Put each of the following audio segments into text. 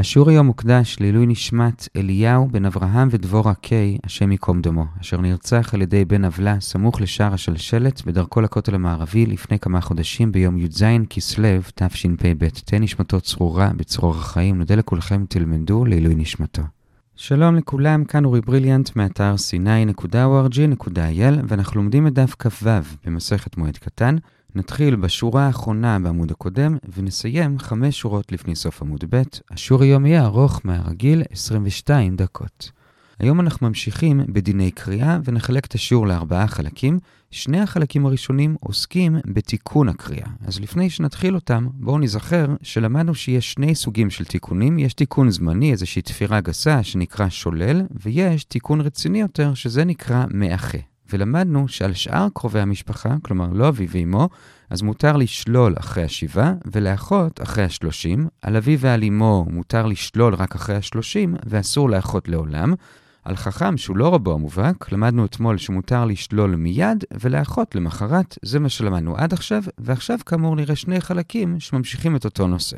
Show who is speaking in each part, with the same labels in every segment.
Speaker 1: השיעור היום מוקדש לעילוי נשמת אליהו בן אברהם ודבורה קיי, השם ייקום דמו, אשר נרצח על ידי בן עוולה סמוך לשער השלשלת בדרכו לכותל המערבי לפני כמה חודשים ביום י"ז כסלו תשפ"ב. תהא נשמתו צרורה בצרור החיים, נודה לכולכם תלמדו לעילוי נשמתו. שלום לכולם, כאן אורי בריליאנט מאתר sny.org.il ואנחנו לומדים את דף כ"ו במסכת מועד קטן. נתחיל בשורה האחרונה בעמוד הקודם ונסיים חמש שורות לפני סוף עמוד ב'. השיעור היום יהיה ארוך מהרגיל 22 דקות. היום אנחנו ממשיכים בדיני קריאה ונחלק את השיעור לארבעה חלקים. שני החלקים הראשונים עוסקים בתיקון הקריאה. אז לפני שנתחיל אותם, בואו נזכר שלמדנו שיש שני סוגים של תיקונים. יש תיקון זמני, איזושהי תפירה גסה שנקרא שולל, ויש תיקון רציני יותר שזה נקרא מאחה. ולמדנו שעל שאר קרובי המשפחה, כלומר לא אבי ואמו, אז מותר לשלול אחרי השבעה ולאחות אחרי השלושים. על אבי ועל אמו מותר לשלול רק אחרי השלושים ואסור לאחות לעולם. על חכם שהוא לא רבו המובהק, למדנו אתמול שמותר לשלול מיד ולאחות למחרת, זה מה שלמדנו עד עכשיו, ועכשיו כאמור נראה שני חלקים שממשיכים את אותו נושא.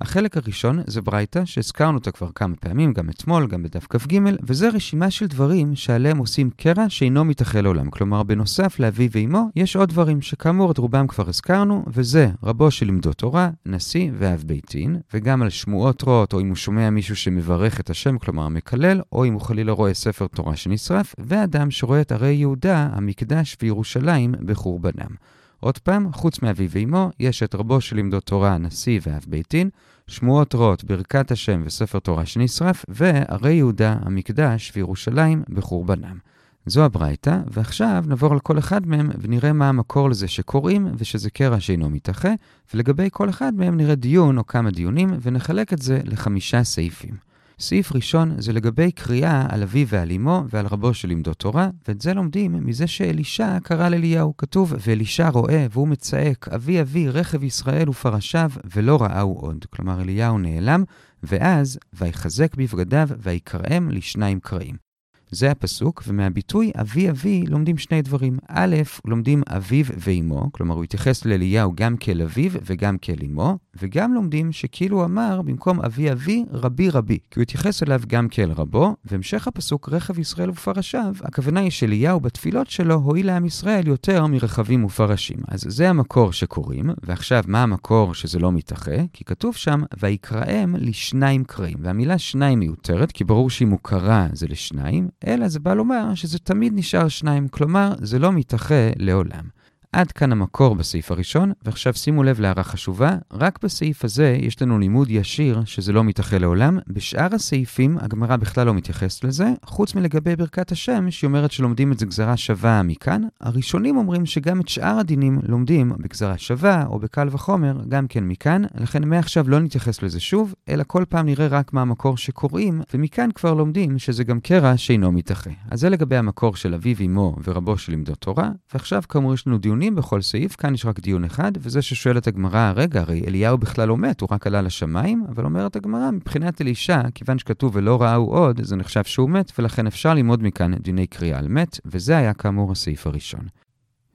Speaker 1: החלק הראשון זה ברייתא, שהזכרנו אותה כבר כמה פעמים, גם אתמול, גם בדף כ"ג, וזה רשימה של דברים שעליהם עושים קרע שאינו מתאחה לעולם. כלומר, בנוסף לאבי ואימו, יש עוד דברים שכאמור את רובם כבר הזכרנו, וזה רבו של לימדו תורה, נשיא ואב ביתין, וגם על שמועות רעות, או אם הוא שומע מישהו שמברך את השם, כלומר מקלל, או אם הוא חלילה רואה ספר תורה שנשרף, ואדם שרואה את ערי יהודה, המקדש וירושלים בחורבנם. עוד פעם, חוץ מאבי ואמו, יש את רבו של לימדו תורה, נשיא ואב ביתין, שמועות רעות, ברכת השם וספר תורה שנשרף, וערי יהודה, המקדש וירושלים בחורבנם. זו הברייתא, ועכשיו נעבור על כל אחד מהם ונראה מה המקור לזה שקוראים ושזה קרע שאינו מתאחה, ולגבי כל אחד מהם נראה דיון או כמה דיונים, ונחלק את זה לחמישה סעיפים. סעיף ראשון זה לגבי קריאה על אביו ועל אמו ועל רבו של לימדו תורה, ואת זה לומדים מזה שאלישע קרא לאליהו. כתוב, ואלישע רואה והוא מצעק, אבי אבי רכב ישראל ופרשיו, ולא ראהו עוד. כלומר, אליהו נעלם, ואז, ויחזק בבגדיו, ויקראם לשניים קראים. זה הפסוק, ומהביטוי אבי אבי לומדים שני דברים. א', לומדים אביו ואימו, כלומר הוא התייחס לאליהו גם כאל אביו וגם כאל אימו, וגם לומדים שכאילו אמר במקום אבי אבי, רבי רבי, כי הוא התייחס אליו גם כאל רבו, והמשך הפסוק רכב ישראל ופרשיו, הכוונה היא שאליהו בתפילות שלו הועיל לעם ישראל יותר מרכבים ופרשים. אז זה המקור שקוראים, ועכשיו מה המקור שזה לא מתאחה? כי כתוב שם, ויקראם לשניים קראים, והמילה שניים מיותרת, כי ברור שאם הוא קרא זה לשניים, אלא זה בא לומר שזה תמיד נשאר שניים, כלומר, זה לא מתאחה לעולם. עד כאן המקור בסעיף הראשון, ועכשיו שימו לב להערה חשובה, רק בסעיף הזה יש לנו לימוד ישיר שזה לא מתאחה לעולם. בשאר הסעיפים הגמרא בכלל לא מתייחסת לזה, חוץ מלגבי ברכת השם, שהיא אומרת שלומדים את זה גזרה שווה מכאן. הראשונים אומרים שגם את שאר הדינים לומדים בגזרה שווה, או בקל וחומר, גם כן מכאן, לכן מעכשיו לא נתייחס לזה שוב, אלא כל פעם נראה רק מה המקור שקוראים, ומכאן כבר לומדים שזה גם קרע שאינו מתאחה. אז זה לגבי המקור של אביו אמו ורבו של לימדו תורה, ועכשיו כאמור יש לנו דיון דיונים בכל סעיף, כאן יש רק דיון אחד, וזה ששואלת הגמרא, רגע, הרי אליהו בכלל לא מת, הוא רק עלה לשמיים, אבל אומרת הגמרא, מבחינת אלישע, כיוון שכתוב ולא ראהו עוד, זה נחשב שהוא מת, ולכן אפשר ללמוד מכאן דיני קריאה על מת, וזה היה כאמור הסעיף הראשון.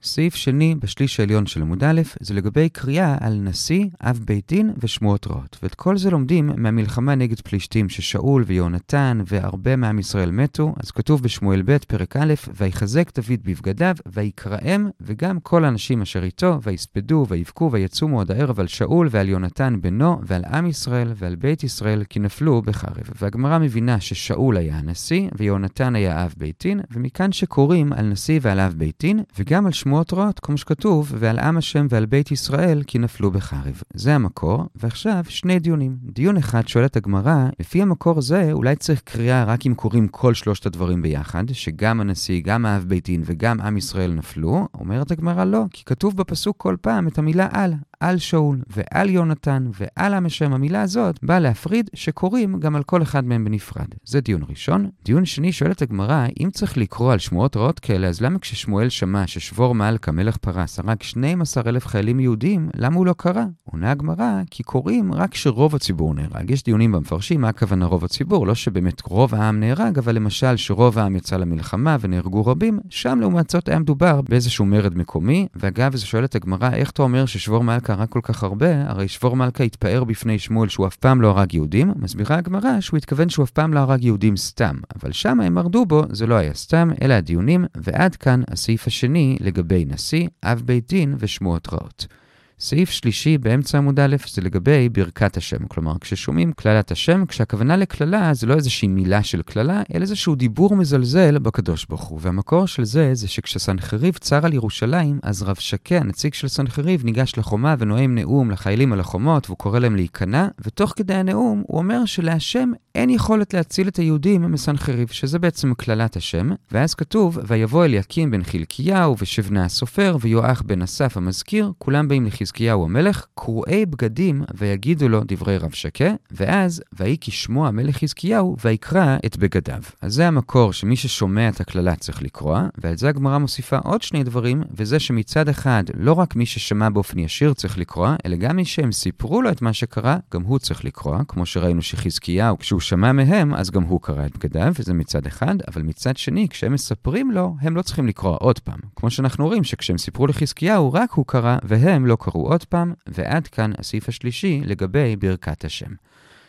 Speaker 1: סעיף שני בשליש העליון של עמוד א', זה לגבי קריאה על נשיא, אב בית דין ושמועות רעות. ואת כל זה לומדים מהמלחמה נגד פלישתים ששאול ויונתן והרבה מעם ישראל מתו, אז כתוב בשמואל ב', פרק א', ויחזק דוד בבגדיו, ויקראם, וגם כל האנשים אשר איתו, ויספדו, ויבכו, ויצומו עד הערב על שאול ועל יונתן בנו, ועל עם ישראל ועל בית ישראל, כי נפלו בחרב. והגמרא מבינה ששאול היה הנשיא, ויונתן היה אב בית דין, ומכאן שקוראים על נשיא ועל אב בית דין, וגם על שמואל שמועות רעות, כמו שכתוב, ועל עם השם ועל בית ישראל כי נפלו בחרב. זה המקור, ועכשיו שני דיונים. דיון אחד שואלת הגמרא, לפי המקור הזה אולי צריך קריאה רק אם קוראים כל שלושת הדברים ביחד, שגם הנשיא, גם האב בית דין וגם עם ישראל נפלו, אומרת הגמרא לא, כי כתוב בפסוק כל פעם את המילה על. על שאול ועל יונתן ועל עם השם, המילה הזאת באה להפריד שקוראים גם על כל אחד מהם בנפרד. זה דיון ראשון. דיון שני שואלת הגמרא, אם צריך לקרוא על שמועות רעות כאלה, אז למה כששמואל שמע ששבור מלכה מלך פרס הרג 12,000 חיילים יהודים, למה הוא לא קרא? עונה הגמרא, כי קוראים רק כשרוב הציבור נהרג. יש דיונים במפרשים מה הכוונה רוב הציבור, לא שבאמת רוב העם נהרג, אבל למשל שרוב העם יצא למלחמה ונהרגו רבים, שם לעומת זאת היה מדובר באיזשהו מרד מקומי, ואגב, שואלת הגמרא, איך אתה אומר ששבור מלכה הרג כל כך הרבה, הרי שבור מלכה התפאר בפני שמואל שהוא אף פעם לא הרג יהודים, מסבירה הגמרא שהוא התכוון שהוא אף פעם לא הרג יהודים סתם, אבל שם הם מרדו בו, זה לא היה סתם, אלא הדיונים, ועד כאן הסעיף השני לגבי נשיא, אב בית דין ושמועות רעות. סעיף שלישי באמצע עמוד א' זה לגבי ברכת השם. כלומר, כששומעים קללת השם, כשהכוונה לקללה זה לא איזושהי מילה של קללה, אלא איזשהו דיבור מזלזל בקדוש ברוך הוא. והמקור של זה זה שכשסנחריב צר על ירושלים, אז רב שקה, הנציג של סנחריב, ניגש לחומה ונואם נאום לחיילים על החומות, והוא קורא להם להיכנע, ותוך כדי הנאום הוא אומר שלהשם אין יכולת להציל את היהודים מסנחריב, שזה בעצם קללת השם. ואז כתוב, ויבוא אליקים בן חלקיהו ושבנה הסופר ויואח בן אסף המזכיר, כולם באים לחזקיהו המלך, קרועי בגדים, ויגידו לו דברי רב שקה, ואז, ויהי כשמוע המלך חזקיהו, ויקרא את בגדיו. אז זה המקור שמי ששומע את הקללה צריך לקרוע, ועל זה הגמרא מוסיפה עוד שני דברים, וזה שמצד אחד, לא רק מי ששמע באופן ישיר צריך לקרוע, אלא גם מי שהם סיפרו לו את מה שקרה, גם הוא צריך לקרוע, כמו שראינו שחזקיהו, כשהוא שמע מהם, אז גם הוא קרא את בגדיו, וזה מצד אחד, אבל מצד שני, כשהם מספרים לו, הם לא צריכים לקרוע עוד פעם. כמו שאנחנו רואים שכשהם סיפרו לחזקיהו, רק הוא קרא, והם לא קראו עוד פעם, ועד כאן הסעיף השלישי לגבי ברכת השם.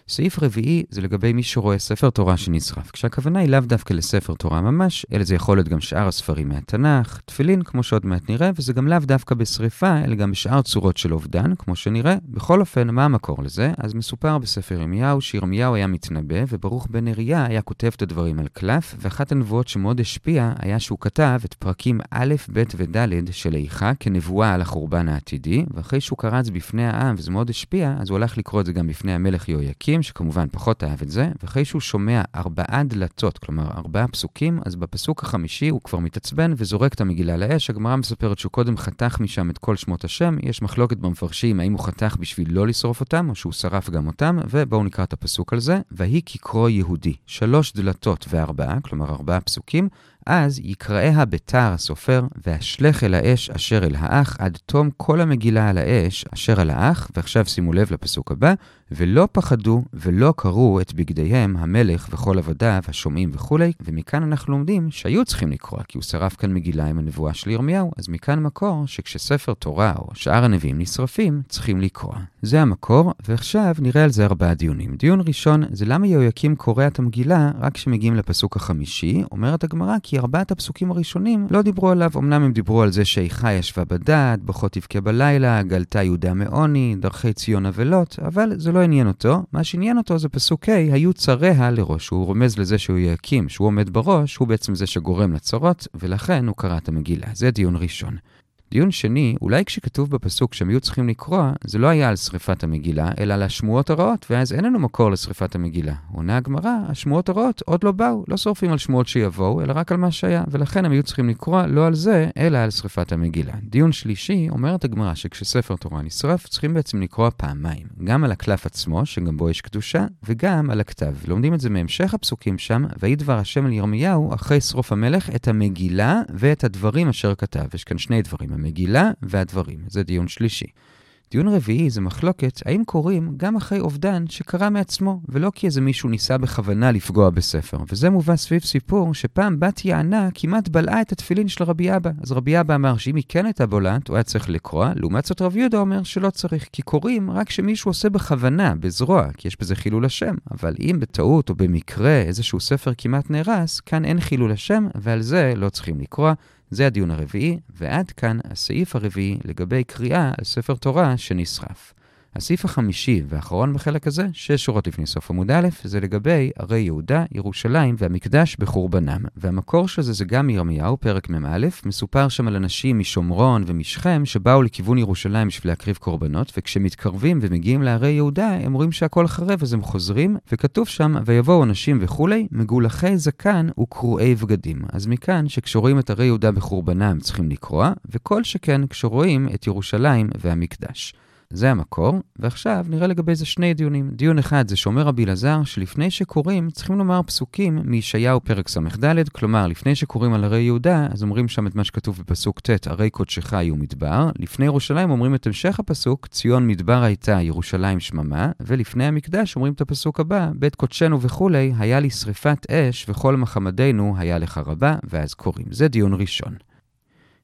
Speaker 1: סעיף רביעי זה לגבי מי שרואה ספר תורה שנשרף, כשהכוונה היא לאו דווקא לספר תורה ממש, אלא זה יכול להיות גם שאר הספרים מהתנ"ך, תפילין, כמו שעוד מעט נראה, וזה גם לאו דווקא בשריפה, אלא גם בשאר צורות של אובדן, כמו שנראה. בכל אופן, מה המקור לזה? אז מסופר בספר ירמיהו שירמיהו היה מתנבא, וברוך בן נריה היה כותב את הדברים על קלף, ואחת הנבואות שמאוד השפיעה היה שהוא כתב את פרקים א', ב' וד' של איכה כנבואה על החורבן העתידי, ואחרי שהוא זה בפני העם וזה מאוד השפיע, אז הוא הלך לקרוא את זה גם בפני המלך יהויקים. פסוקים, שכמובן פחות אהב את זה, ואחרי שהוא שומע ארבעה דלתות, כלומר ארבעה פסוקים, אז בפסוק החמישי הוא כבר מתעצבן וזורק את המגילה לאש. הגמרא מספרת שהוא קודם חתך משם את כל שמות השם, יש מחלוקת במפרשים האם הוא חתך בשביל לא לשרוף אותם, או שהוא שרף גם אותם, ובואו נקרא את הפסוק על זה. ויהי כקרוא יהודי, שלוש דלתות וארבעה, כלומר ארבעה פסוקים, אז יקראיה בתער הסופר, והשלך אל האש אשר אל האח, עד תום כל המגילה על האש אשר על האח, ועכשיו שימו לב לפסוק הבא, ולא פחדו ולא קראו את בגדיהם המלך וכל עבדיו, השומעים וכולי, ומכאן אנחנו לומדים שהיו צריכים לקרוא, כי הוא שרף כאן מגילה עם הנבואה של ירמיהו, אז מכאן מקור שכשספר תורה או שאר הנביאים נשרפים, צריכים לקרוא. זה המקור, ועכשיו נראה על זה ארבעה דיונים. דיון ראשון זה למה יהויקים קורא את המגילה רק כשמגיעים לפסוק החמישי, אומרת הגמרא כי ארבעת הפסוקים הראשונים לא דיברו עליו, אמנם הם דיברו על זה שאיכה ישבה בדד, בוכות תבכה בלילה, גלתה יהודה מעוני, דרכי ציון אבלות, אבל זה לא עניין אותו. מה שעניין אותו זה פסוק ה', היו צריה לראש. הוא רומז לזה שהוא יקים, שהוא עומד בראש, הוא בעצם זה שגורם לצרות, ולכן הוא קרא את המגילה. זה דיון ראשון. דיון שני, אולי כשכתוב בפסוק שהם היו צריכים לקרוע, זה לא היה על שריפת המגילה, אלא על השמועות הרעות, ואז אין לנו מקור לשריפת המגילה. עונה הגמרא, השמועות הרעות עוד לא באו, לא שורפים על שמועות שיבואו, אלא רק על מה שהיה, ולכן הם היו צריכים לקרוע לא על זה, אלא על שריפת המגילה. דיון שלישי, אומרת הגמרא שכשספר תורה נשרף, צריכים בעצם לקרוע פעמיים, גם על הקלף עצמו, שגם בו יש קדושה, וגם על הכתב. לומדים את זה מהמשך הפסוקים שם, ויהי דבר השם אל ירמיהו, אחרי שרוף המלך, את המגילה ואת הדברים אשר כתב. יש כאן שני דברים. המגילה והדברים. זה דיון שלישי. דיון רביעי זה מחלוקת האם קוראים גם אחרי אובדן שקרה מעצמו, ולא כי איזה מישהו ניסה בכוונה לפגוע בספר. וזה מובא סביב סיפור שפעם בת יענה כמעט בלעה את התפילין של רבי אבא. אז רבי אבא אמר שאם היא כן הייתה בולעת, הוא היה צריך לקרוע, לעומת זאת רבי יהודה אומר שלא צריך, כי קוראים רק שמישהו עושה בכוונה, בזרוע, כי יש בזה חילול השם. אבל אם בטעות או במקרה איזשהו ספר כמעט נהרס, כאן אין חילול השם, ועל זה לא צריכים לקרוע. זה הדיון הרביעי, ועד כאן הסעיף הרביעי לגבי קריאה על ספר תורה שנשרף. הסעיף החמישי והאחרון בחלק הזה, שש שורות לפני סוף עמוד א', זה לגבי ערי יהודה, ירושלים והמקדש בחורבנם. והמקור של זה זה גם מירמיהו, פרק מ"א, מסופר שם על אנשים משומרון ומשכם שבאו לכיוון ירושלים בשביל להקריב קורבנות, וכשמתקרבים ומגיעים לערי יהודה, הם רואים שהכל חרב אז הם חוזרים, וכתוב שם, ויבואו אנשים וכולי, מגולחי זקן וקרועי בגדים. אז מכאן שכשרואים את ערי יהודה בחורבנם צריכים לקרוע, וכל שכן כשרואים את ירושלים והמקדש. זה המקור, ועכשיו נראה לגבי זה שני דיונים. דיון אחד זה שאומר רבי אלעזר שלפני שקוראים צריכים לומר פסוקים מישעיהו פרק ס"ד, כלומר לפני שקוראים על הרי יהודה, אז אומרים שם את מה שכתוב בפסוק ט', הרי קודשך יהיו מדבר, לפני ירושלים אומרים את המשך הפסוק, ציון מדבר הייתה, ירושלים שממה, ולפני המקדש אומרים את הפסוק הבא, בית קודשנו וכולי, היה לי שריפת אש, וכל מחמדנו היה לך רבה, ואז קוראים. זה דיון ראשון.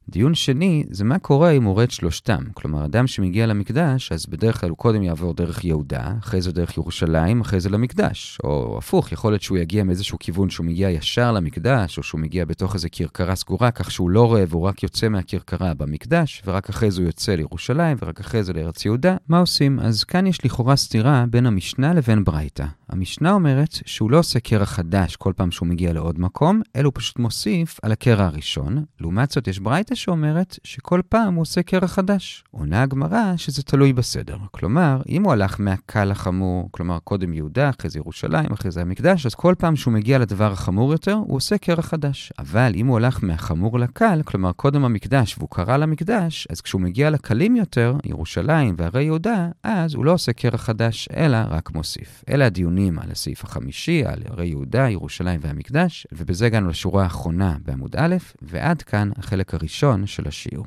Speaker 1: דיון שני זה מה קורה אם הוא רד שלושתם. כלומר, אדם שמגיע למקדש, אז בדרך כלל הוא קודם יעבור דרך יהודה, אחרי זה דרך ירושלים, אחרי זה למקדש. או הפוך, יכול להיות שהוא יגיע מאיזשהו כיוון שהוא מגיע ישר למקדש, או שהוא מגיע בתוך איזו כרכרה סגורה, כך שהוא לא רואה והוא רק יוצא מהכרכרה במקדש, ורק אחרי זה הוא יוצא לירושלים, ורק אחרי זה לארץ יהודה. מה עושים? אז כאן יש לכאורה סתירה בין המשנה לבין ברייתא. המשנה אומרת שהוא לא עושה קרע חדש כל פעם שהוא מגיע לעוד מקום, אלא הוא פשוט מוסיף על הקרע הראשון. לעומת זאת, יש ברייתא שאומרת שכל פעם הוא עושה קרע חדש. עונה הגמרא שזה תלוי בסדר. כלומר, אם הוא הלך מהקל לחמור, כלומר קודם יהודה, אחרי זה ירושלים, אחרי זה המקדש, אז כל פעם שהוא מגיע לדבר החמור יותר, הוא עושה קרע חדש. אבל אם הוא הלך מהחמור לקל, כלומר קודם המקדש והוא קרא למקדש, אז כשהוא מגיע לקלים יותר, ירושלים והרי יהודה, אז הוא לא עושה קרע חדש, אלא רק מוסיף. אלה הדיונים על הסעיף החמישי, על הרי יהודה, ירושלים והמקדש, ובזה הגענו לשורה האחרונה בעמוד א', ועד כאן החלק הראשון של השיעור.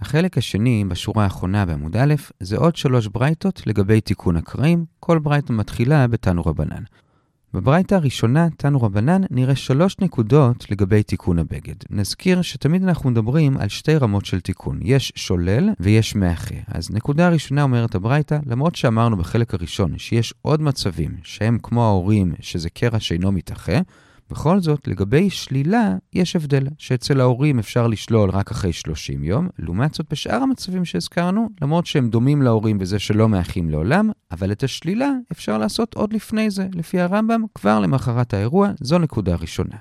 Speaker 1: החלק השני בשורה האחרונה בעמוד א', זה עוד שלוש ברייתות לגבי תיקון הקרעים, כל ברייתה מתחילה בתנו רבנן. בברייתא הראשונה, תנו רבנן, נראה שלוש נקודות לגבי תיקון הבגד. נזכיר שתמיד אנחנו מדברים על שתי רמות של תיקון. יש שולל ויש מאחה. אז נקודה ראשונה אומרת הברייתא, למרות שאמרנו בחלק הראשון שיש עוד מצבים שהם כמו ההורים, שזה קרע שאינו מתאחה, בכל זאת, לגבי שלילה יש הבדל, שאצל ההורים אפשר לשלול רק אחרי 30 יום, לעומת זאת בשאר המצבים שהזכרנו, למרות שהם דומים להורים בזה שלא מאחים לעולם, אבל את השלילה אפשר לעשות עוד לפני זה, לפי הרמב"ם, כבר למחרת האירוע, זו נקודה ראשונה.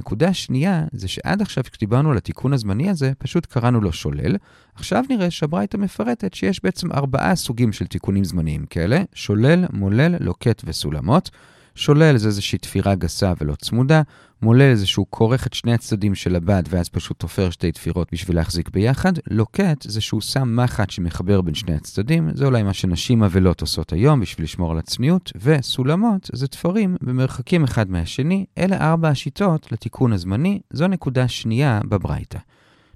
Speaker 1: נקודה שנייה זה שעד עכשיו כשדיברנו על התיקון הזמני הזה, פשוט קראנו לו שולל. עכשיו נראה שהברייתא מפרטת שיש בעצם ארבעה סוגים של תיקונים זמניים כאלה, שולל, מולל, לוקט וסולמות. שולל זה איזושהי תפירה גסה ולא צמודה, מולל זה שהוא כורך את שני הצדדים של הבד ואז פשוט תופר שתי תפירות בשביל להחזיק ביחד, לוקט זה שהוא שם מחט שמחבר בין שני הצדדים, זה אולי מה שנשים אבלות עושות היום בשביל לשמור על הצניעות, וסולמות זה תפרים במרחקים אחד מהשני, אלה ארבע השיטות לתיקון הזמני, זו נקודה שנייה בברייתא.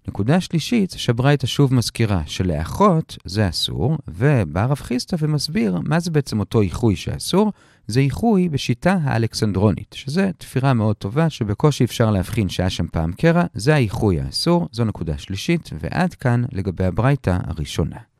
Speaker 1: נקודה שלישית שברייתא שוב מזכירה שלאחות זה אסור, ובא רב חיסטה ומסביר מה זה בעצם אותו איחוי שאסור, זה איחוי בשיטה האלכסנדרונית, שזה תפירה מאוד טובה שבקושי אפשר להבחין שהיה שם פעם קרע, זה האיחוי האסור, זו נקודה שלישית, ועד כאן לגבי הברייתא הראשונה.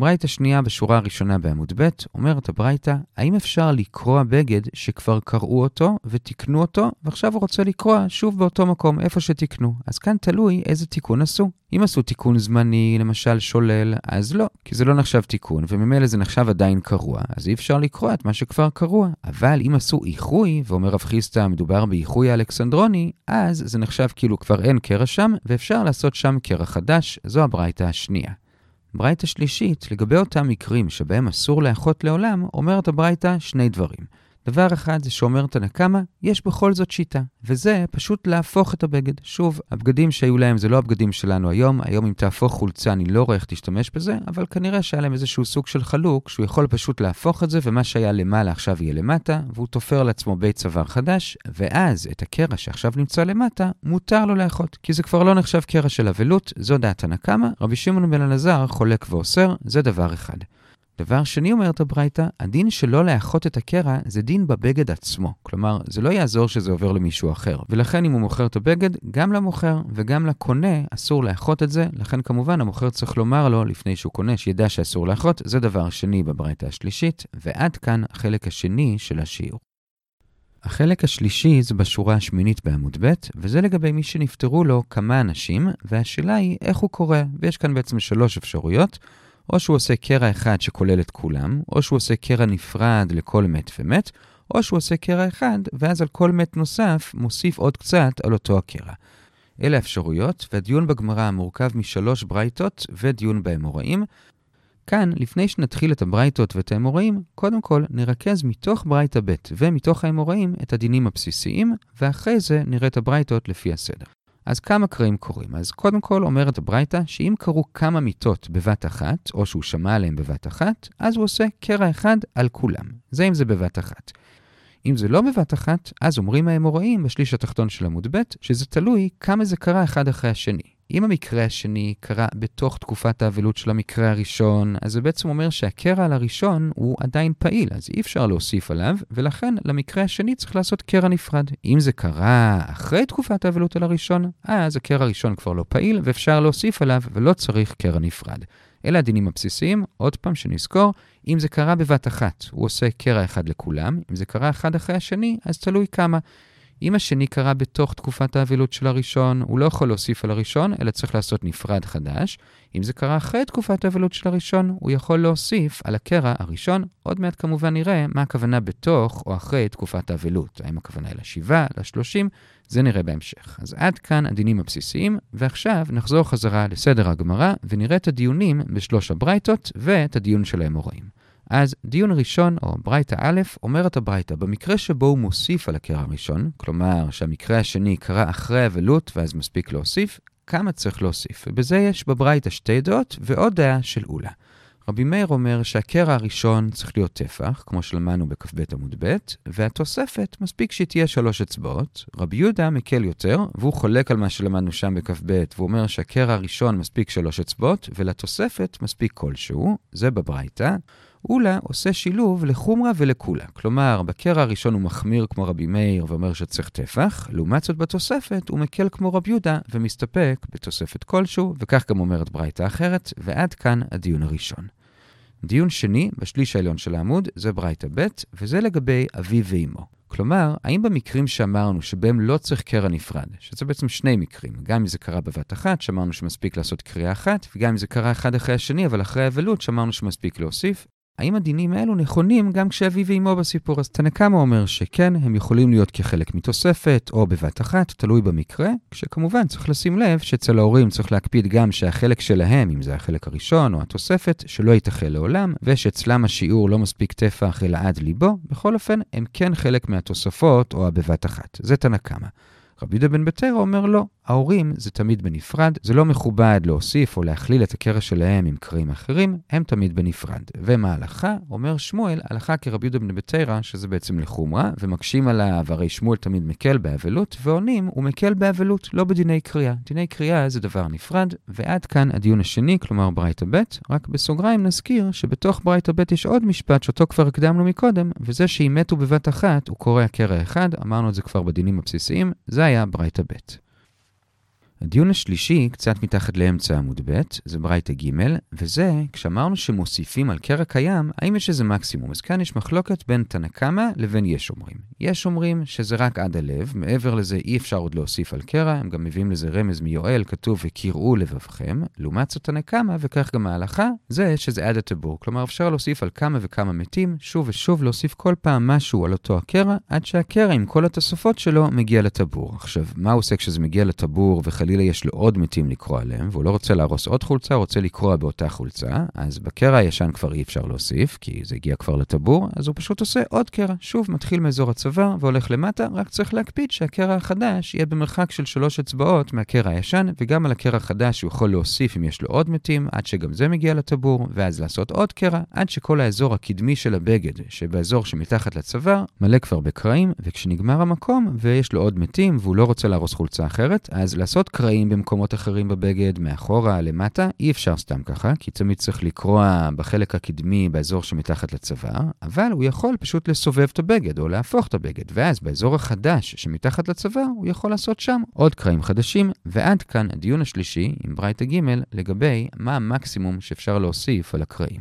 Speaker 1: ברייתא שנייה בשורה הראשונה בעמוד ב', אומרת הברייתא, האם אפשר לקרוע בגד שכבר קראו אותו ותיקנו אותו, ועכשיו הוא רוצה לקרוע שוב באותו מקום, איפה שתיקנו? אז כאן תלוי איזה תיקון עשו. אם עשו תיקון זמני, למשל שולל, אז לא, כי זה לא נחשב תיקון, וממילא זה נחשב עדיין קרוע, אז אי אפשר לקרוע את מה שכבר קרוע. אבל אם עשו איחוי, ואומר רב חיסטה, מדובר באיחוי האלכסנדרוני, אז זה נחשב כאילו כבר אין קרע שם, ואפשר לעשות שם קרע חדש, זו הברייתא השנייה. ברייתא שלישית, לגבי אותם מקרים שבהם אסור לאחות לעולם, אומרת הברייתא שני דברים. דבר אחד זה שאומרת הנקמה, יש בכל זאת שיטה, וזה פשוט להפוך את הבגד. שוב, הבגדים שהיו להם זה לא הבגדים שלנו היום, היום אם תהפוך חולצה אני לא רואה איך תשתמש בזה, אבל כנראה שהיה להם איזשהו סוג של חלוק, שהוא יכול פשוט להפוך את זה, ומה שהיה למעלה עכשיו יהיה למטה, והוא תופר לעצמו בית צוואר חדש, ואז את הקרע שעכשיו נמצא למטה, מותר לו לאחות, כי זה כבר לא נחשב קרע של אבלות, זו דעת הנקמה, רבי שמעון בן אלעזר חולק ואוסר, זה דבר אחד. דבר שני אומרת הברייתא, הדין שלא לאחות את הקרע זה דין בבגד עצמו. כלומר, זה לא יעזור שזה עובר למישהו אחר. ולכן אם הוא מוכר את הבגד, גם למוכר וגם לקונה אסור לאחות את זה. לכן כמובן המוכר צריך לומר לו, לפני שהוא קונה, שידע שאסור לאחות. זה דבר שני בברייתא השלישית, ועד כאן החלק השני של השיעור. החלק השלישי זה בשורה השמינית בעמוד ב', וזה לגבי מי שנפטרו לו כמה אנשים, והשאלה היא איך הוא קורא, ויש כאן בעצם שלוש אפשרויות. או שהוא עושה קרע אחד שכולל את כולם, או שהוא עושה קרע נפרד לכל מת ומת, או שהוא עושה קרע אחד, ואז על כל מת נוסף מוסיף עוד קצת על אותו הקרע. אלה האפשרויות, והדיון בגמרא מורכב משלוש ברייתות ודיון באמוראים. כאן, לפני שנתחיל את הברייתות ואת האמוראים, קודם כל נרכז מתוך ברייתא ב' ומתוך האמוראים את הדינים הבסיסיים, ואחרי זה נראה את הברייתות לפי הסדר. אז כמה קרעים קורים? אז קודם כל אומרת הברייתא שאם קרו כמה מיטות בבת אחת, או שהוא שמע עליהם בבת אחת, אז הוא עושה קרע אחד על כולם. זה אם זה בבת אחת. אם זה לא בבת אחת, אז אומרים האמוראים בשליש התחתון של עמוד ב', שזה תלוי כמה זה קרה אחד אחרי השני. אם המקרה השני קרה בתוך תקופת האבלות של המקרה הראשון, אז זה בעצם אומר שהקרע על הראשון הוא עדיין פעיל, אז אי אפשר להוסיף עליו, ולכן למקרה השני צריך לעשות קרע נפרד. אם זה קרה אחרי תקופת האבלות על הראשון, אז הקרע הראשון כבר לא פעיל, ואפשר להוסיף עליו, ולא צריך קרע נפרד. אלה הדינים הבסיסיים, עוד פעם שנזכור, אם זה קרה בבת אחת, הוא עושה קרע אחד לכולם, אם זה קרה אחד אחרי השני, אז תלוי כמה. אם השני קרה בתוך תקופת האבלות של הראשון, הוא לא יכול להוסיף על הראשון, אלא צריך לעשות נפרד חדש. אם זה קרה אחרי תקופת האבלות של הראשון, הוא יכול להוסיף על הקרע הראשון. עוד מעט כמובן נראה מה הכוונה בתוך או אחרי תקופת האבלות. האם הכוונה לשבעה, לשלושים, זה נראה בהמשך. אז עד כאן הדינים הבסיסיים, ועכשיו נחזור חזרה לסדר הגמרא ונראה את הדיונים בשלוש הברייתות ואת הדיון של האמוראים. אז דיון ראשון, או ברייתא א', אומרת הברייתא, במקרה שבו הוא מוסיף על הקרע הראשון, כלומר שהמקרה השני קרה אחרי אבלות ואז מספיק להוסיף, כמה צריך להוסיף? ובזה יש בברייתא שתי דעות ועוד דעה של אולה. רבי מאיר אומר שהקרע הראשון צריך להיות טפח, כמו שלמדנו בכ"ב עמוד ב', והתוספת מספיק שהיא תהיה שלוש אצבעות. רבי יהודה מקל יותר, והוא חולק על מה שלמדנו שם בכ"ב, והוא אומר שהקרע הראשון מספיק שלוש אצבעות, ולתוספת מספיק כלשהו, זה בברייתא. אולה עושה שילוב לחומרה ולקולה. כלומר, בקרע הראשון הוא מחמיר כמו רבי מאיר ואומר שצריך טפח, לעומת זאת בתוספת הוא מקל כמו רבי יהודה ומסתפק בתוספת כלשהו, וכך גם אומרת ברייתא אחרת, ועד כאן הדיון הראשון. דיון שני, בשליש העליון של העמוד, זה ברייתא ב', וזה לגבי אבי ואימו. כלומר, האם במקרים שאמרנו שבהם לא צריך קרע נפרד, שזה בעצם שני מקרים, גם אם זה קרה בבת אחת, שאמרנו שמספיק לעשות קריאה אחת, וגם אם זה קרה אחד אחרי השני, אבל אחרי האבלות, שאמרנו שמספיק להוסיף, האם הדינים האלו נכונים גם כשאבי ואימו בסיפור? אז תנקמה אומר שכן, הם יכולים להיות כחלק מתוספת או בבת אחת, תלוי במקרה, כשכמובן צריך לשים לב שאצל ההורים צריך להקפיד גם שהחלק שלהם, אם זה החלק הראשון או התוספת, שלא ייתכן לעולם, ושאצלם השיעור לא מספיק טפח אלא עד ליבו, בכל אופן, הם כן חלק מהתוספות או הבבת אחת. זה תנקמה. רבי יהודה בן בתרא אומר לא, ההורים זה תמיד בנפרד, זה לא מכובד להוסיף או להכליל את הקרע שלהם עם קרעים אחרים, הם תמיד בנפרד. ומה ההלכה? אומר שמואל, הלכה כרבי יהודה בן בתרא, שזה בעצם לחומרה, ומקשים עליו, הרי שמואל תמיד מקל באבלות, ועונים, הוא מקל באבלות, לא בדיני קריאה. דיני קריאה זה דבר נפרד, ועד כאן הדיון השני, כלומר ברייתא ב', רק בסוגריים נזכיר שבתוך ברייתא ב' יש עוד משפט שאותו כבר הקדמנו מקודם, וזה שאם מתו בבת אחת, הוא קורע קרע אחד, אמרנו את זה כבר בדינים הבסיסיים, זה היה ברייתא ב'. הדיון השלישי, קצת מתחת לאמצע עמוד ב', זה ברייתא ג', וזה כשאמרנו שמוסיפים על קרע קיים, האם יש איזה מקסימום? אז כאן יש מחלוקת בין תנא קמא לבין יש אומרים. יש אומרים שזה רק עד הלב, מעבר לזה אי אפשר עוד להוסיף על קרע, הם גם מביאים לזה רמז מיואל, כתוב וקראו לבבכם. לעומת זאת תנא קמא, וכך גם ההלכה, זה שזה עד הטבור. כלומר, אפשר להוסיף על כמה וכמה מתים, שוב ושוב להוסיף כל פעם משהו על אותו הקרע, עד שהקרע עם כל התוספות שלו מגיע לטבור. עכשיו, מה הוא עושה כשזה מגיע לטבור וחלילה יש לו עוד מתים לקרוא עליהם, והוא לא רוצה להרוס עוד חולצה, הוא רוצה לקרוע באותה חולצה, אז בקרע הישן כבר אי אפשר להוסיף, כי זה הגיע כבר לטבור, אז הוא פשוט עושה עוד קרע. שוב, מתחיל מאזור הצוואר והולך למטה, רק צריך להקפיד שהקרע החדש יהיה במרחק של שלוש אצבעות מהקרע הישן, וגם על הקרע החדש הוא יכול להוסיף אם יש לו עוד מתים, עד שגם זה מגיע לטבור, ואז לעשות עוד קרע, עד שכל האזור הקדמי של הבגד, שבאזור שמתחת לצוואר, מלא כבר בקרעים, וכשנגמר המקום ויש לו עוד מתים והוא לא רוצה להרוס חולצה אחרת, אז לעשות קרעים במקומות אחרים בבגד, מאחורה, למטה, אי אפשר סתם ככה, כי תמיד צריך לקרוע בחלק הקדמי באזור שמתחת לצוואר, אבל הוא יכול פשוט לסובב את הבגד או להפוך את הבגד, ואז באזור החדש שמתחת לצוואר, הוא יכול לעשות שם עוד קרעים חדשים, ועד כאן הדיון השלישי עם ברייתא ג' לגבי מה המקסימום שאפשר להוסיף על הקרעים.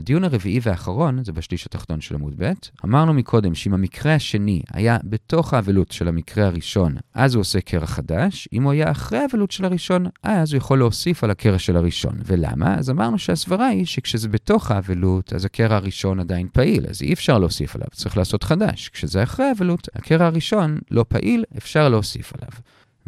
Speaker 1: הדיון הרביעי והאחרון, זה בשליש התחתון של עמוד ב', אמרנו מקודם שאם המקרה השני היה בתוך האבלות של המקרה הראשון, אז הוא עושה קרע חדש, אם הוא היה אחרי האבלות של הראשון, אז הוא יכול להוסיף על הקרע של הראשון. ולמה? אז אמרנו שהסברה היא שכשזה בתוך האבלות, אז הקרע הראשון עדיין פעיל, אז אי אפשר להוסיף עליו, צריך לעשות חדש. כשזה אחרי האבלות, הקרע הראשון לא פעיל, אפשר להוסיף עליו.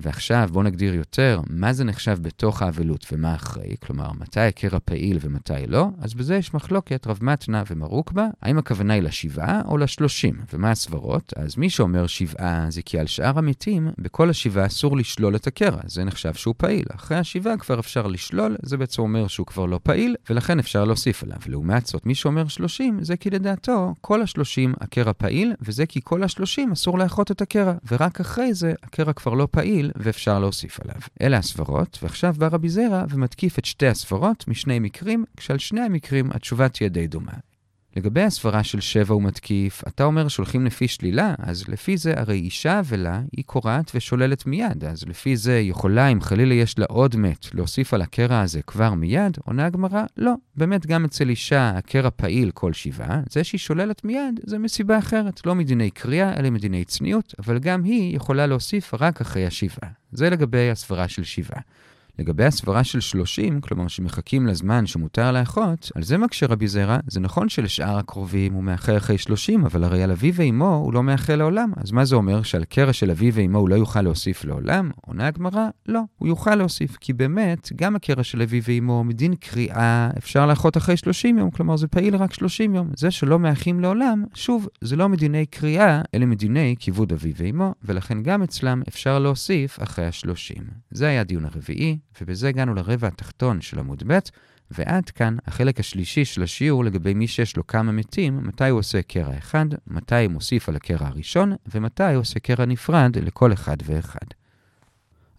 Speaker 1: ועכשיו בואו נגדיר יותר מה זה נחשב בתוך האבלות ומה אחרי, כלומר, מתי הקרע פעיל ומתי לא, אז בזה יש מחלוקת רב מתנה ומרוקבא, האם הכוונה היא לשבעה או לשלושים, ומה הסברות? אז מי שאומר שבעה זה כי על שאר המתים, בכל השבעה אסור לשלול את הקרע, זה נחשב שהוא פעיל. אחרי השבעה כבר אפשר לשלול, זה בעצם אומר שהוא כבר לא פעיל, ולכן אפשר להוסיף עליו. לעומת זאת, מי שאומר שלושים, זה כי לדעתו, כל השלושים הקרע פעיל, וזה כי כל השלושים אסור לאחות את הקרע, ורק אחרי זה הקרע כבר לא פעיל, ואפשר להוסיף עליו. אלה הסברות, ועכשיו בא רבי זרע ומתקיף את שתי הסברות משני מקרים, כשעל שני המקרים התשובה תהיה די דומה. לגבי הסברה של שבע ומתקיף, אתה אומר שהולכים לפי שלילה, אז לפי זה הרי אישה אבלה היא קורעת ושוללת מיד, אז לפי זה יכולה, אם חלילה יש לה עוד מת, להוסיף על הקרע הזה כבר מיד? עונה הגמרא, לא. באמת, גם אצל אישה הקרע פעיל כל שבעה, זה שהיא שוללת מיד זה מסיבה אחרת, לא מדיני קריאה, אלא מדיני צניעות, אבל גם היא יכולה להוסיף רק אחרי השבעה. זה לגבי הסברה של שבעה. לגבי הסברה של 30, כלומר שמחכים לזמן שמותר לאחות, על זה מקשה רבי זרע, זה נכון שלשאר הקרובים הוא מאחל אחרי 30, אבל הרי על אביו ואימו הוא לא מאחל לעולם. אז מה זה אומר, שעל קרע של אביו ואימו הוא לא יוכל להוסיף לעולם? עונה הגמרא, לא, הוא יוכל להוסיף, כי באמת, גם הקרע של אביו ואימו, מדין קריאה, אפשר לאחות אחרי 30 יום, כלומר זה פעיל רק 30 יום. זה שלא מאחים לעולם, שוב, זה לא מדיני קריאה, אלא מדיני כיבוד אביו ואימו, ולכן גם אצלם אפשר להוסיף אחרי ה-30. זה היה הדיון הרביעי. ובזה הגענו לרבע התחתון של עמוד ב', ועד כאן החלק השלישי של השיעור לגבי מי שיש לו כמה מתים, מתי הוא עושה קרע אחד, מתי מוסיף על הקרע הראשון, ומתי הוא עושה קרע נפרד לכל אחד ואחד.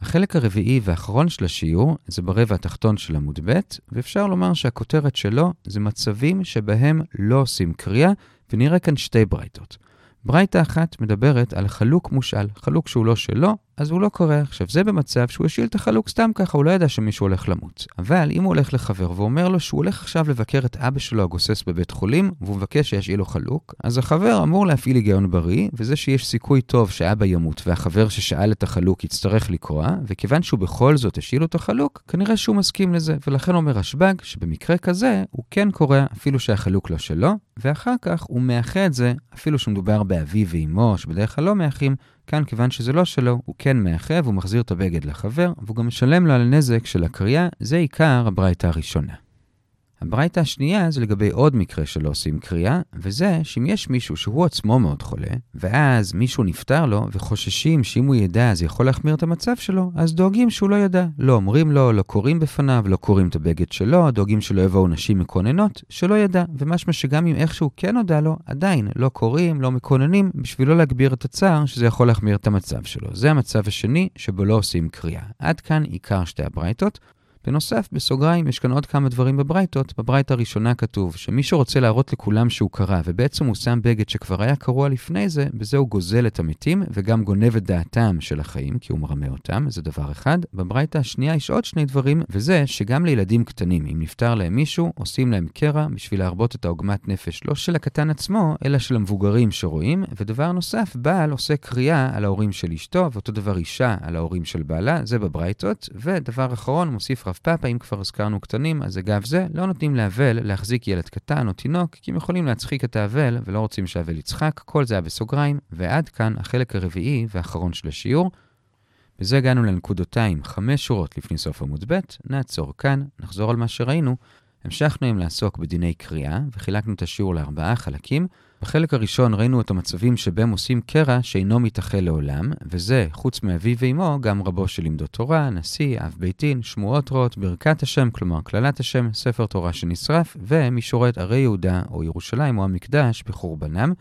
Speaker 1: החלק הרביעי והאחרון של השיעור זה ברבע התחתון של עמוד ב', ואפשר לומר שהכותרת שלו זה מצבים שבהם לא עושים קריאה, ונראה כאן שתי ברייתות. ברייתא אחת מדברת על חלוק מושאל, חלוק שהוא לא שלו, אז הוא לא קורא. עכשיו, זה במצב שהוא השאיל את החלוק סתם ככה, הוא לא ידע שמישהו הולך למות. אבל אם הוא הולך לחבר ואומר לו שהוא הולך עכשיו לבקר את אבא שלו הגוסס בבית חולים, והוא מבקש שישאיל לו חלוק, אז החבר אמור להפעיל היגיון בריא, וזה שיש סיכוי טוב שאבא ימות והחבר ששאל את החלוק יצטרך לקרוע, וכיוון שהוא בכל זאת השאיל לו את החלוק, כנראה שהוא מסכים לזה. ולכן אומר רשב"ג שבמקרה כזה הוא כן קורא אפילו שהחלוק לא שלו, ואחר כך הוא מאחה את זה, אפילו שמדובר באביו ואימו, שבדרך כלל לא מאחים, כאן, כיוון שזה לא שלו, הוא כן מאחה והוא מחזיר את הבגד לחבר, והוא גם משלם לו על נזק של הקריאה, זה עיקר הברייתא הראשונה. הברייתא השנייה זה לגבי עוד מקרה שלא עושים קריאה, וזה שאם יש מישהו שהוא עצמו מאוד חולה, ואז מישהו נפטר לו, וחוששים שאם הוא ידע אז יכול להחמיר את המצב שלו, אז דואגים שהוא לא ידע. לא אומרים לו, לא קוראים בפניו, לא קוראים את הבגד שלו, דואגים שלא יבואו נשים מקוננות, שלא ידע. ומשמע שגם אם איכשהו כן הודע לו, עדיין לא קוראים, לא מקוננים, בשביל לא להגביר את הצער, שזה יכול להחמיר את המצב שלו. זה המצב השני שבו לא עושים קריאה. עד כאן עיקר שתי הברייתות. בנוסף, בסוגריים, יש כאן עוד כמה דברים בברייתות. בברייתא הראשונה כתוב שמי שרוצה להראות לכולם שהוא קרא, ובעצם הוא שם בגד שכבר היה קרוע לפני זה, בזה הוא גוזל את המתים, וגם גונב את דעתם של החיים, כי הוא מרמה אותם, זה דבר אחד. בברייתא השנייה יש עוד שני דברים, וזה שגם לילדים קטנים, אם נפטר להם מישהו, עושים להם קרע בשביל להרבות את העוגמת נפש, לא של הקטן עצמו, אלא של המבוגרים שרואים. ודבר נוסף, בעל עושה קריאה על ההורים של אשתו, ואותו דבר אישה על ההורים של בעלה, זה בברייתות. ודבר אחרון, מוסיף רב פאפה, אם כבר הזכרנו קטנים, אז אגב זה, לא נותנים לאבל להחזיק ילד קטן או תינוק, כי הם יכולים להצחיק את האבל ולא רוצים שהאבל יצחק, כל זה היה בסוגריים, ועד כאן החלק הרביעי והאחרון של השיעור. בזה הגענו לנקודותיים, חמש שורות לפני סוף עמוד ב', נעצור כאן, נחזור על מה שראינו. המשכנו עם לעסוק בדיני קריאה, וחילקנו את השיעור לארבעה חלקים. בחלק הראשון ראינו את המצבים שבהם עושים קרע שאינו מתאחה לעולם, וזה, חוץ מאביו ואמו, גם רבו של לימדות תורה, נשיא, אב ביתין, שמועות רעות, ברכת השם, כלומר קללת השם, ספר תורה שנשרף, ומישורת ערי יהודה או ירושלים או המקדש בחורבנם.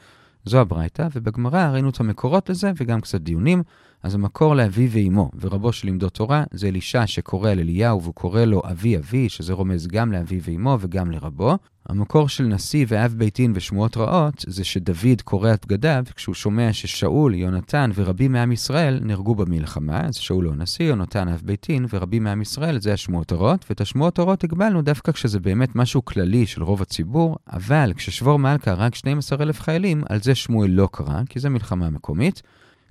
Speaker 1: זו הברייתא, ובגמרא ראינו את המקורות לזה וגם קצת דיונים. אז המקור לאבי ואימו ורבו של לימדות תורה זה אלישע שקורא על אליהו והוא קורא לו אבי אבי, שזה רומז גם לאבי ואימו וגם לרבו. המקור של נשיא ואב ביתין ושמועות רעות זה שדוד קורע את בגדיו כשהוא שומע ששאול, יונתן ורבים מעם ישראל נהרגו במלחמה, אז שאול הוא נשיא, יונתן אב ביתין ורבים מעם ישראל זה השמועות הרעות, ואת השמועות הרעות הגבלנו דווקא כשזה באמת משהו כללי של רוב הציבור, אבל כששבור מלכה רק 12,000 חיילים, על זה שמואל לא קרא, כי זה מלחמה מקומית.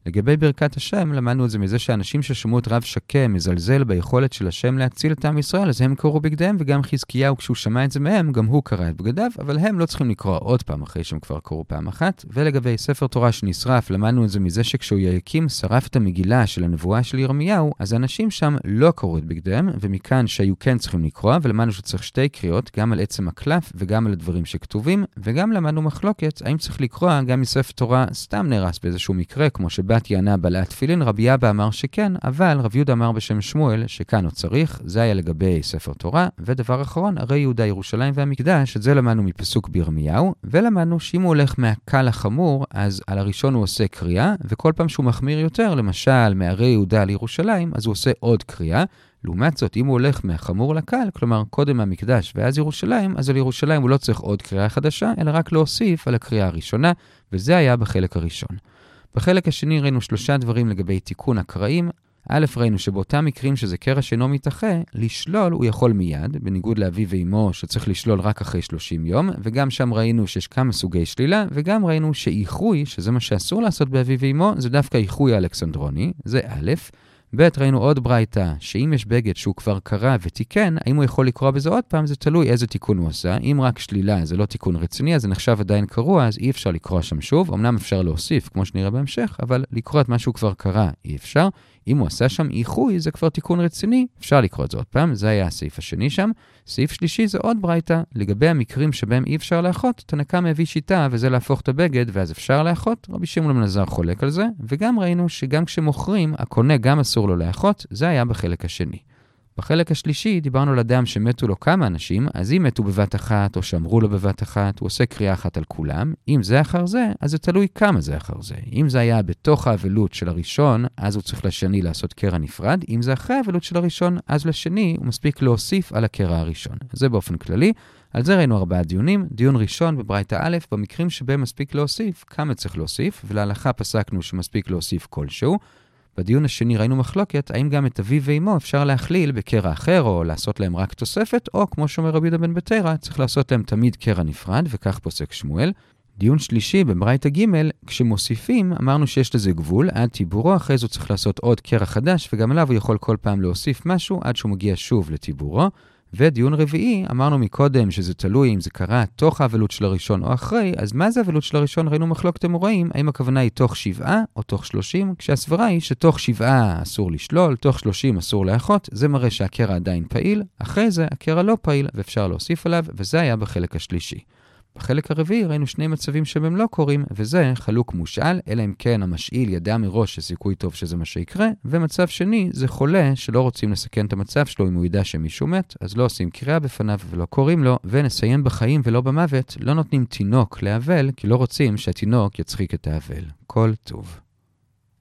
Speaker 1: לגבי ברכת השם, למדנו את זה מזה שאנשים ששמעו את רב שקם מזלזל ביכולת של השם להציל את עם ישראל, אז הם קראו בגדיהם, וגם חזקיהו, כשהוא שמע את זה מהם, גם הוא קרא את בגדיו, אבל הם לא צריכים לקרוא עוד פעם אחרי שהם כבר קראו פעם אחת. ולגבי ספר תורה שנשרף, למדנו את זה מזה שכשהוא יקים שרף את המגילה של הנבואה של ירמיהו, אז האנשים שם לא קראו את בגדיהם, ומכאן שהיו כן צריכים לקרוא, ולמדנו שצריך שתי קריאות, גם על עצם הקלף וגם על הדברים שכתובים, וגם למדנו מחלוקת, האם צריך לקרוא גם מספר תורה סתם נהרס באיזשהו מקרה, כמו שב בת יענה בלעת תפילין, רבי אבא אמר שכן, אבל רב יהודה אמר בשם שמואל שכאן לא צריך, זה היה לגבי ספר תורה. ודבר אחרון, הרי יהודה ירושלים והמקדש, את זה למדנו מפסוק בירמיהו, ולמדנו שאם הוא הולך מהקל לחמור, אז על הראשון הוא עושה קריאה, וכל פעם שהוא מחמיר יותר, למשל מהרי יהודה לירושלים, אז הוא עושה עוד קריאה. לעומת זאת, אם הוא הולך מהחמור לקל, כלומר קודם מהמקדש ואז ירושלים, אז על ירושלים הוא לא צריך עוד קריאה חדשה, אלא רק להוסיף על הקריאה הראשונה, וזה היה בחלק הראשון. בחלק השני ראינו שלושה דברים לגבי תיקון הקראים. א', ראינו שבאותם מקרים שזה קרע שאינו מתאחה, לשלול הוא יכול מיד, בניגוד לאביו ואימו שצריך לשלול רק אחרי 30 יום, וגם שם ראינו שיש כמה סוגי שלילה, וגם ראינו שאיחוי, שזה מה שאסור לעשות באביו ואימו, זה דווקא איחוי האלכסנדרוני, זה א', ב', ראינו עוד ברייתא, שאם יש בגד שהוא כבר קרא ותיקן, האם הוא יכול לקרוא בזה עוד פעם? זה תלוי איזה תיקון הוא עשה. אם רק שלילה זה לא תיקון רציני, אז זה נחשב עדיין קרוע, אז אי אפשר לקרוא שם שוב. אמנם אפשר להוסיף, כמו שנראה בהמשך, אבל לקרוא את מה שהוא כבר קרא אי אפשר. אם הוא עשה שם איחוי, זה כבר תיקון רציני, אפשר לקרוא את זה עוד פעם, זה היה הסעיף השני שם. סעיף שלישי זה עוד ברייתא, לגבי המקרים שבהם אי אפשר לאחות, תנקם הביא שיטה, וזה להפוך את הבגד, ואז אפשר לאחות. רבי שמעון בן עזר חולק על זה, וגם ראינו שגם כשמוכרים, הקונה גם אסור לו לאחות, זה היה בחלק השני. בחלק השלישי דיברנו על אדם שמתו לו כמה אנשים, אז אם מתו בבת אחת או שאמרו לו בבת אחת, הוא עושה קריאה אחת על כולם. אם זה אחר זה, אז זה תלוי כמה זה אחר זה. אם זה היה בתוך האבלות של הראשון, אז הוא צריך לשני לעשות קרע נפרד. אם זה אחרי האבלות של הראשון, אז לשני הוא מספיק להוסיף על הקרע הראשון. זה באופן כללי. על זה ראינו ארבעה דיונים. דיון ראשון בברייתא א', במקרים שבהם מספיק להוסיף, כמה צריך להוסיף, ולהלכה פסקנו שמספיק להוסיף כלשהו. בדיון השני ראינו מחלוקת, האם גם את אביו ואמו אפשר להכליל בקרע אחר, או לעשות להם רק תוספת, או כמו שאומר רבי יהודה בן בתרא, צריך לעשות להם תמיד קרע נפרד, וכך פוסק שמואל. דיון שלישי בברייתא ג', כשמוסיפים, אמרנו שיש לזה גבול, עד טיבורו, אחרי זה הוא צריך לעשות עוד קרע חדש, וגם עליו הוא יכול כל פעם להוסיף משהו, עד שהוא מגיע שוב לטיבורו. ודיון רביעי, אמרנו מקודם שזה תלוי אם זה קרה תוך האבלות של הראשון או אחרי, אז מה זה האבלות של הראשון? ראינו מחלוקת אמוראים, האם הכוונה היא תוך שבעה או תוך שלושים? כשהסברה היא שתוך שבעה אסור לשלול, תוך שלושים אסור לאחות, זה מראה שהקרע עדיין פעיל, אחרי זה הקרע לא פעיל ואפשר להוסיף עליו, וזה היה בחלק השלישי. בחלק הרביעי ראינו שני מצבים שהם לא קורים, וזה חלוק מושאל, אלא אם כן המשאיל ידע מראש שסיכוי טוב שזה מה שיקרה, ומצב שני זה חולה שלא רוצים לסכן את המצב שלו אם הוא ידע שמישהו מת, אז לא עושים קריאה בפניו ולא קוראים לו, ונסיים בחיים ולא במוות, לא נותנים תינוק לאבל, כי לא רוצים שהתינוק יצחיק את האבל. כל טוב.